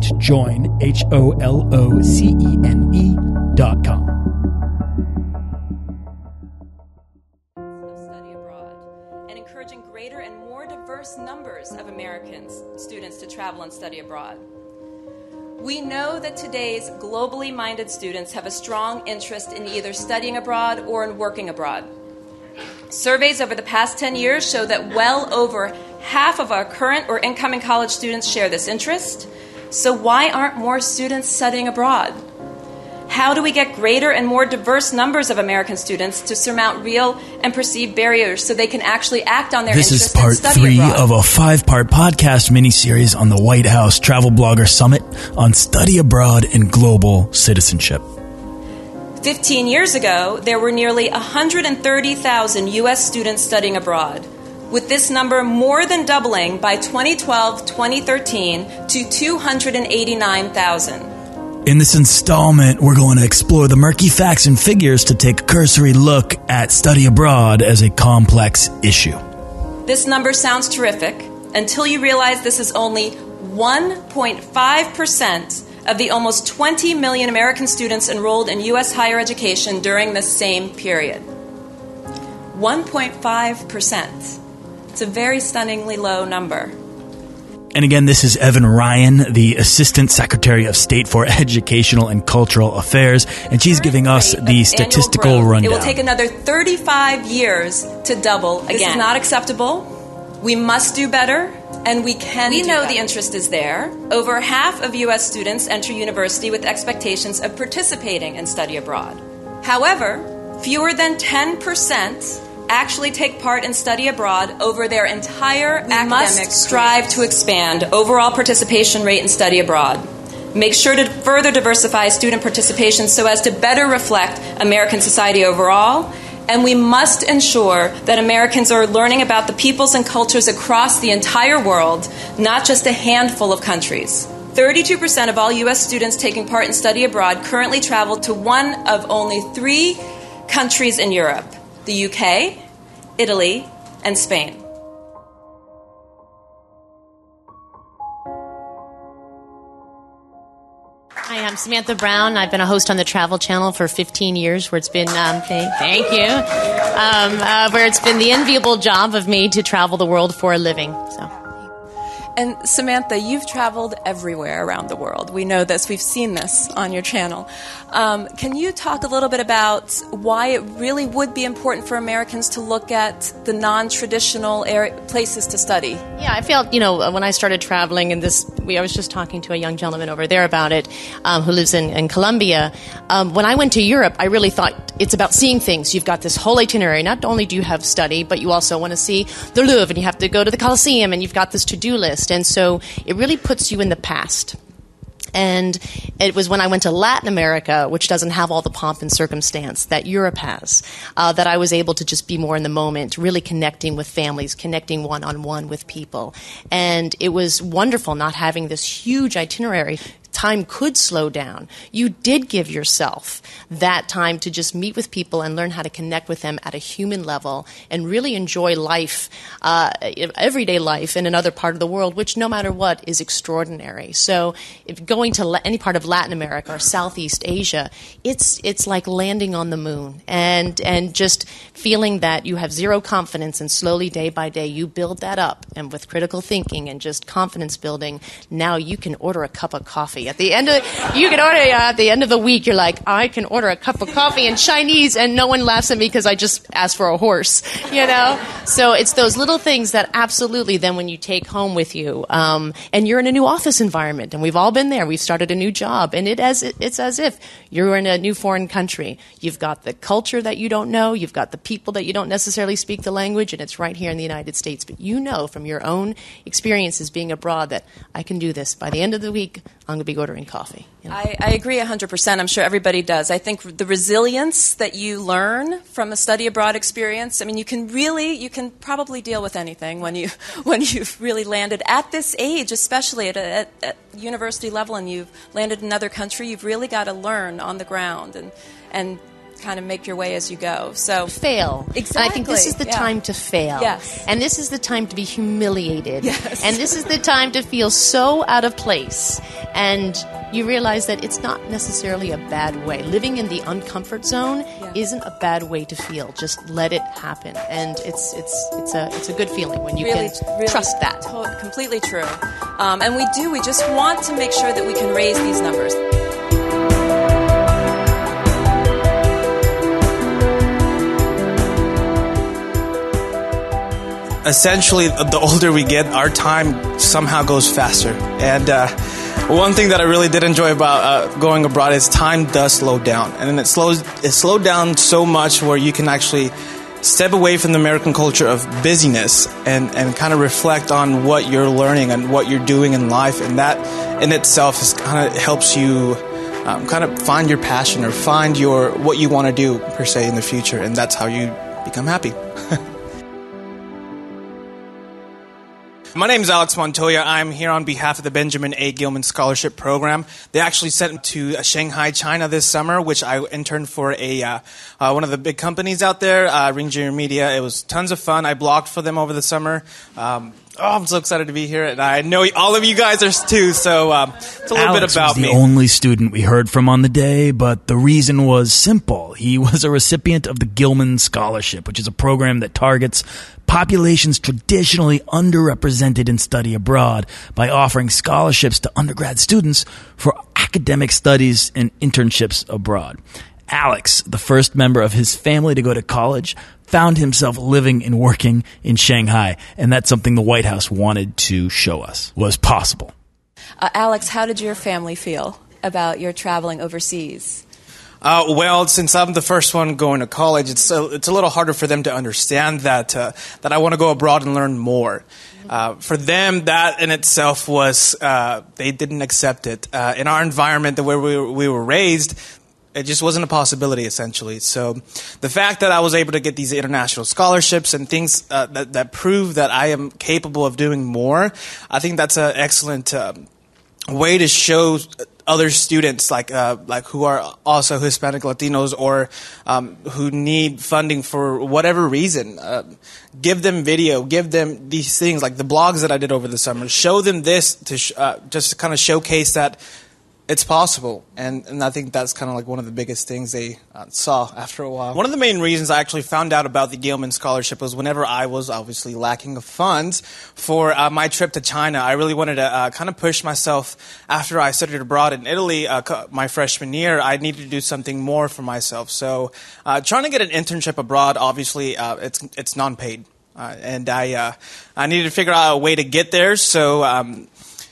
That's join, H O L O C E N E dot com. study abroad and encouraging greater and more diverse numbers of Americans students to travel and study abroad. We know that today's globally minded students have a strong interest in either studying abroad or in working abroad. Surveys over the past 10 years show that well over half of our current or incoming college students share this interest. So, why aren't more students studying abroad? How do we get greater and more diverse numbers of American students to surmount real and perceived barriers so they can actually act on their This is part three abroad? of a five part podcast miniseries on the White House Travel Blogger Summit on study abroad and global citizenship. 15 years ago, there were nearly 130,000 U.S. students studying abroad, with this number more than doubling by 2012 2013 to 289,000. In this installment, we're going to explore the murky facts and figures to take a cursory look at study abroad as a complex issue. This number sounds terrific until you realize this is only 1.5% of the almost 20 million American students enrolled in U.S. higher education during the same period. 1.5%. It's a very stunningly low number. And again, this is Evan Ryan, the Assistant Secretary of State for Educational and Cultural Affairs, and she's giving us the statistical growth, rundown. It will take another 35 years to double again. This is not acceptable. We must do better, and we can. We know the interest is there. Over half of U.S. students enter university with expectations of participating in study abroad. However, fewer than 10% actually take part in study abroad over their entire we academic must strive to expand overall participation rate in study abroad. Make sure to further diversify student participation so as to better reflect American society overall. And we must ensure that Americans are learning about the peoples and cultures across the entire world, not just a handful of countries. 32% of all U.S. students taking part in study abroad currently travel to one of only three countries in Europe the UK, Italy, and Spain. Hi, I'm Samantha Brown. I've been a host on the Travel Channel for 15 years, where it's been um, thank, thank you, um, uh, where it's been the enviable job of me to travel the world for a living. So. And Samantha, you've traveled everywhere around the world. We know this. We've seen this on your channel. Um, can you talk a little bit about why it really would be important for Americans to look at the non-traditional area, places to study? Yeah, I felt, you know, when I started traveling, and this, we, I was just talking to a young gentleman over there about it um, who lives in, in Colombia. Um, when I went to Europe, I really thought it's about seeing things. You've got this whole itinerary. Not only do you have study, but you also want to see the Louvre, and you have to go to the Colosseum, and you've got this to do list. And so it really puts you in the past. And it was when I went to Latin America, which doesn't have all the pomp and circumstance that Europe has, uh, that I was able to just be more in the moment, really connecting with families, connecting one on one with people. And it was wonderful not having this huge itinerary time could slow down. You did give yourself that time to just meet with people and learn how to connect with them at a human level and really enjoy life, uh, everyday life in another part of the world, which no matter what is extraordinary. So, if going to any part of Latin America or Southeast Asia, it's it's like landing on the moon and and just feeling that you have zero confidence and slowly day by day you build that up and with critical thinking and just confidence building, now you can order a cup of coffee at the end of you can order uh, at the end of the week. You're like, I can order a cup of coffee in Chinese, and no one laughs at me because I just asked for a horse. You know, so it's those little things that absolutely then when you take home with you, um, and you're in a new office environment, and we've all been there. We've started a new job, and it as it's as if you're in a new foreign country. You've got the culture that you don't know. You've got the people that you don't necessarily speak the language, and it's right here in the United States. But you know from your own experiences being abroad that I can do this. By the end of the week, I'm going to be ordering coffee. You know? I, I agree 100%. I'm sure everybody does. I think the resilience that you learn from a study abroad experience, I mean, you can really, you can probably deal with anything when, you, when you've really landed at this age, especially at, a, at, at university level, and you've landed in another country, you've really got to learn on the ground and, and kind of make your way as you go. So fail. Exactly. And I think this is the yeah. time to fail. Yes. And this is the time to be humiliated. Yes. And this is the time to feel so out of place. And you realize that it's not necessarily a bad way. Living in the uncomfort zone yeah. isn't a bad way to feel. Just let it happen, and it's it's it's a it's a good feeling when you really, can really trust that. To- completely true. Um, and we do. We just want to make sure that we can raise these numbers. Essentially, the older we get, our time somehow goes faster. And uh, one thing that I really did enjoy about uh, going abroad is time does slow down, and it slows it slowed down so much where you can actually step away from the American culture of busyness and, and kind of reflect on what you're learning and what you're doing in life, and that in itself is kind of helps you. Um, kind of find your passion or find your what you want to do per se in the future, and that's how you become happy. My name is Alex Montoya. I'm here on behalf of the Benjamin A. Gilman Scholarship Program. They actually sent me to uh, Shanghai, China this summer, which I interned for a uh, uh, one of the big companies out there, uh, Ring Junior Media. It was tons of fun. I blogged for them over the summer. Um, Oh, I'm so excited to be here, and I know all of you guys are too. So um, it's a little Alex bit about was the me. only student we heard from on the day, but the reason was simple. He was a recipient of the Gilman Scholarship, which is a program that targets populations traditionally underrepresented in study abroad by offering scholarships to undergrad students for academic studies and internships abroad. Alex, the first member of his family to go to college, found himself living and working in Shanghai. And that's something the White House wanted to show us was possible. Uh, Alex, how did your family feel about your traveling overseas? Uh, well, since I'm the first one going to college, it's a, it's a little harder for them to understand that uh, that I want to go abroad and learn more. Uh, for them, that in itself was uh, they didn't accept it. Uh, in our environment, the way we we were raised, it just wasn't a possibility essentially. So the fact that i was able to get these international scholarships and things uh, that, that prove that i am capable of doing more i think that's an excellent uh, way to show other students like uh, like who are also hispanic latinos or um, who need funding for whatever reason uh, give them video give them these things like the blogs that i did over the summer. Show them this to sh- uh, just kind of showcase that it's possible, and, and I think that's kind of like one of the biggest things they uh, saw after a while. One of the main reasons I actually found out about the Gilman Scholarship was whenever I was obviously lacking of funds for uh, my trip to China. I really wanted to uh, kind of push myself after I studied abroad in Italy uh, my freshman year. I needed to do something more for myself. So uh, trying to get an internship abroad, obviously, uh, it's it's non-paid. and I, I needed to figure out a way to get there. So um,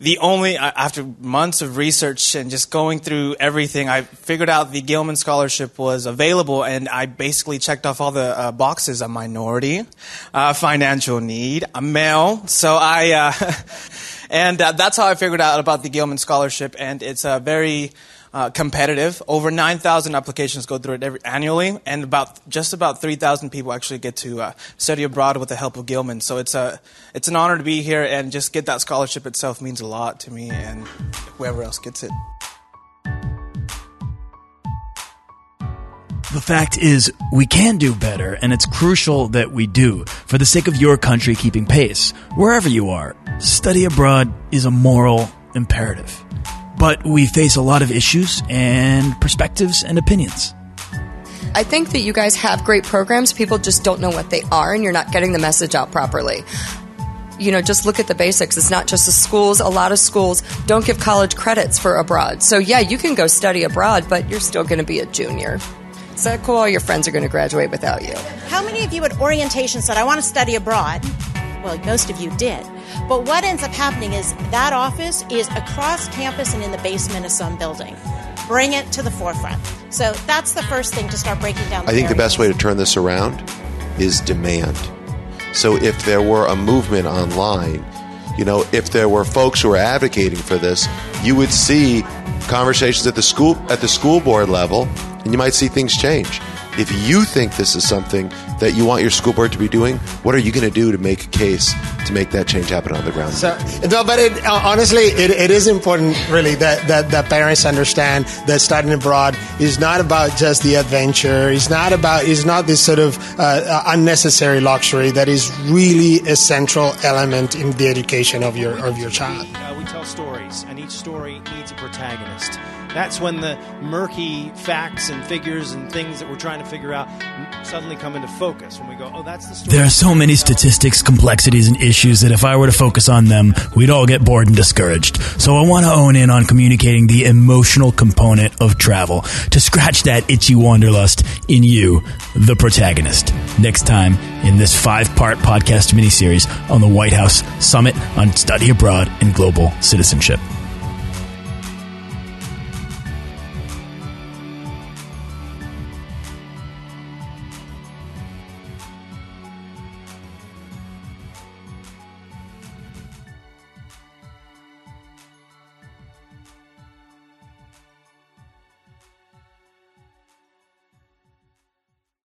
the only after months of research and just going through everything, I figured out the Gilman Scholarship was available, and I basically checked off all the uh, boxes: a minority, uh, financial need, a male. So I, uh, and uh, that's how I figured out about the Gilman Scholarship, and it's a very uh, competitive. Over 9,000 applications go through it every, annually, and about just about 3,000 people actually get to uh, study abroad with the help of Gilman. So it's a it's an honor to be here, and just get that scholarship itself means a lot to me and whoever else gets it. The fact is, we can do better, and it's crucial that we do for the sake of your country keeping pace. Wherever you are, study abroad is a moral imperative but we face a lot of issues and perspectives and opinions. I think that you guys have great programs. People just don't know what they are, and you're not getting the message out properly. You know, just look at the basics. It's not just the schools. A lot of schools don't give college credits for abroad. So, yeah, you can go study abroad, but you're still going to be a junior. Is that cool? All your friends are going to graduate without you. How many of you at orientation said, I want to study abroad? Well, most of you did. But what ends up happening is that office is across campus and in the basement of some building. Bring it to the forefront. So that's the first thing to start breaking down. I think the best way to turn this around is demand. So if there were a movement online you know, if there were folks who were advocating for this, you would see conversations at the school at the school board level, and you might see things change. If you think this is something that you want your school board to be doing, what are you going to do to make a case to make that change happen on the ground? So, no, but it, uh, honestly, it, it is important, really, that, that, that parents understand that studying abroad is not about just the adventure. It's not about, it's not this sort of uh, uh unnecessary luxury that is really a central element in the education of your, of your child. Uh, we tell stories, and each story needs a protagonist that's when the murky facts and figures and things that we're trying to figure out suddenly come into focus. When we go, oh, that's the story. There are so many statistics, complexities, and issues that if I were to focus on them, we'd all get bored and discouraged. So I want to own in on communicating the emotional component of travel to scratch that itchy wanderlust in you, the protagonist. Next time in this five part podcast miniseries on the White House Summit on Study Abroad and Global Citizenship.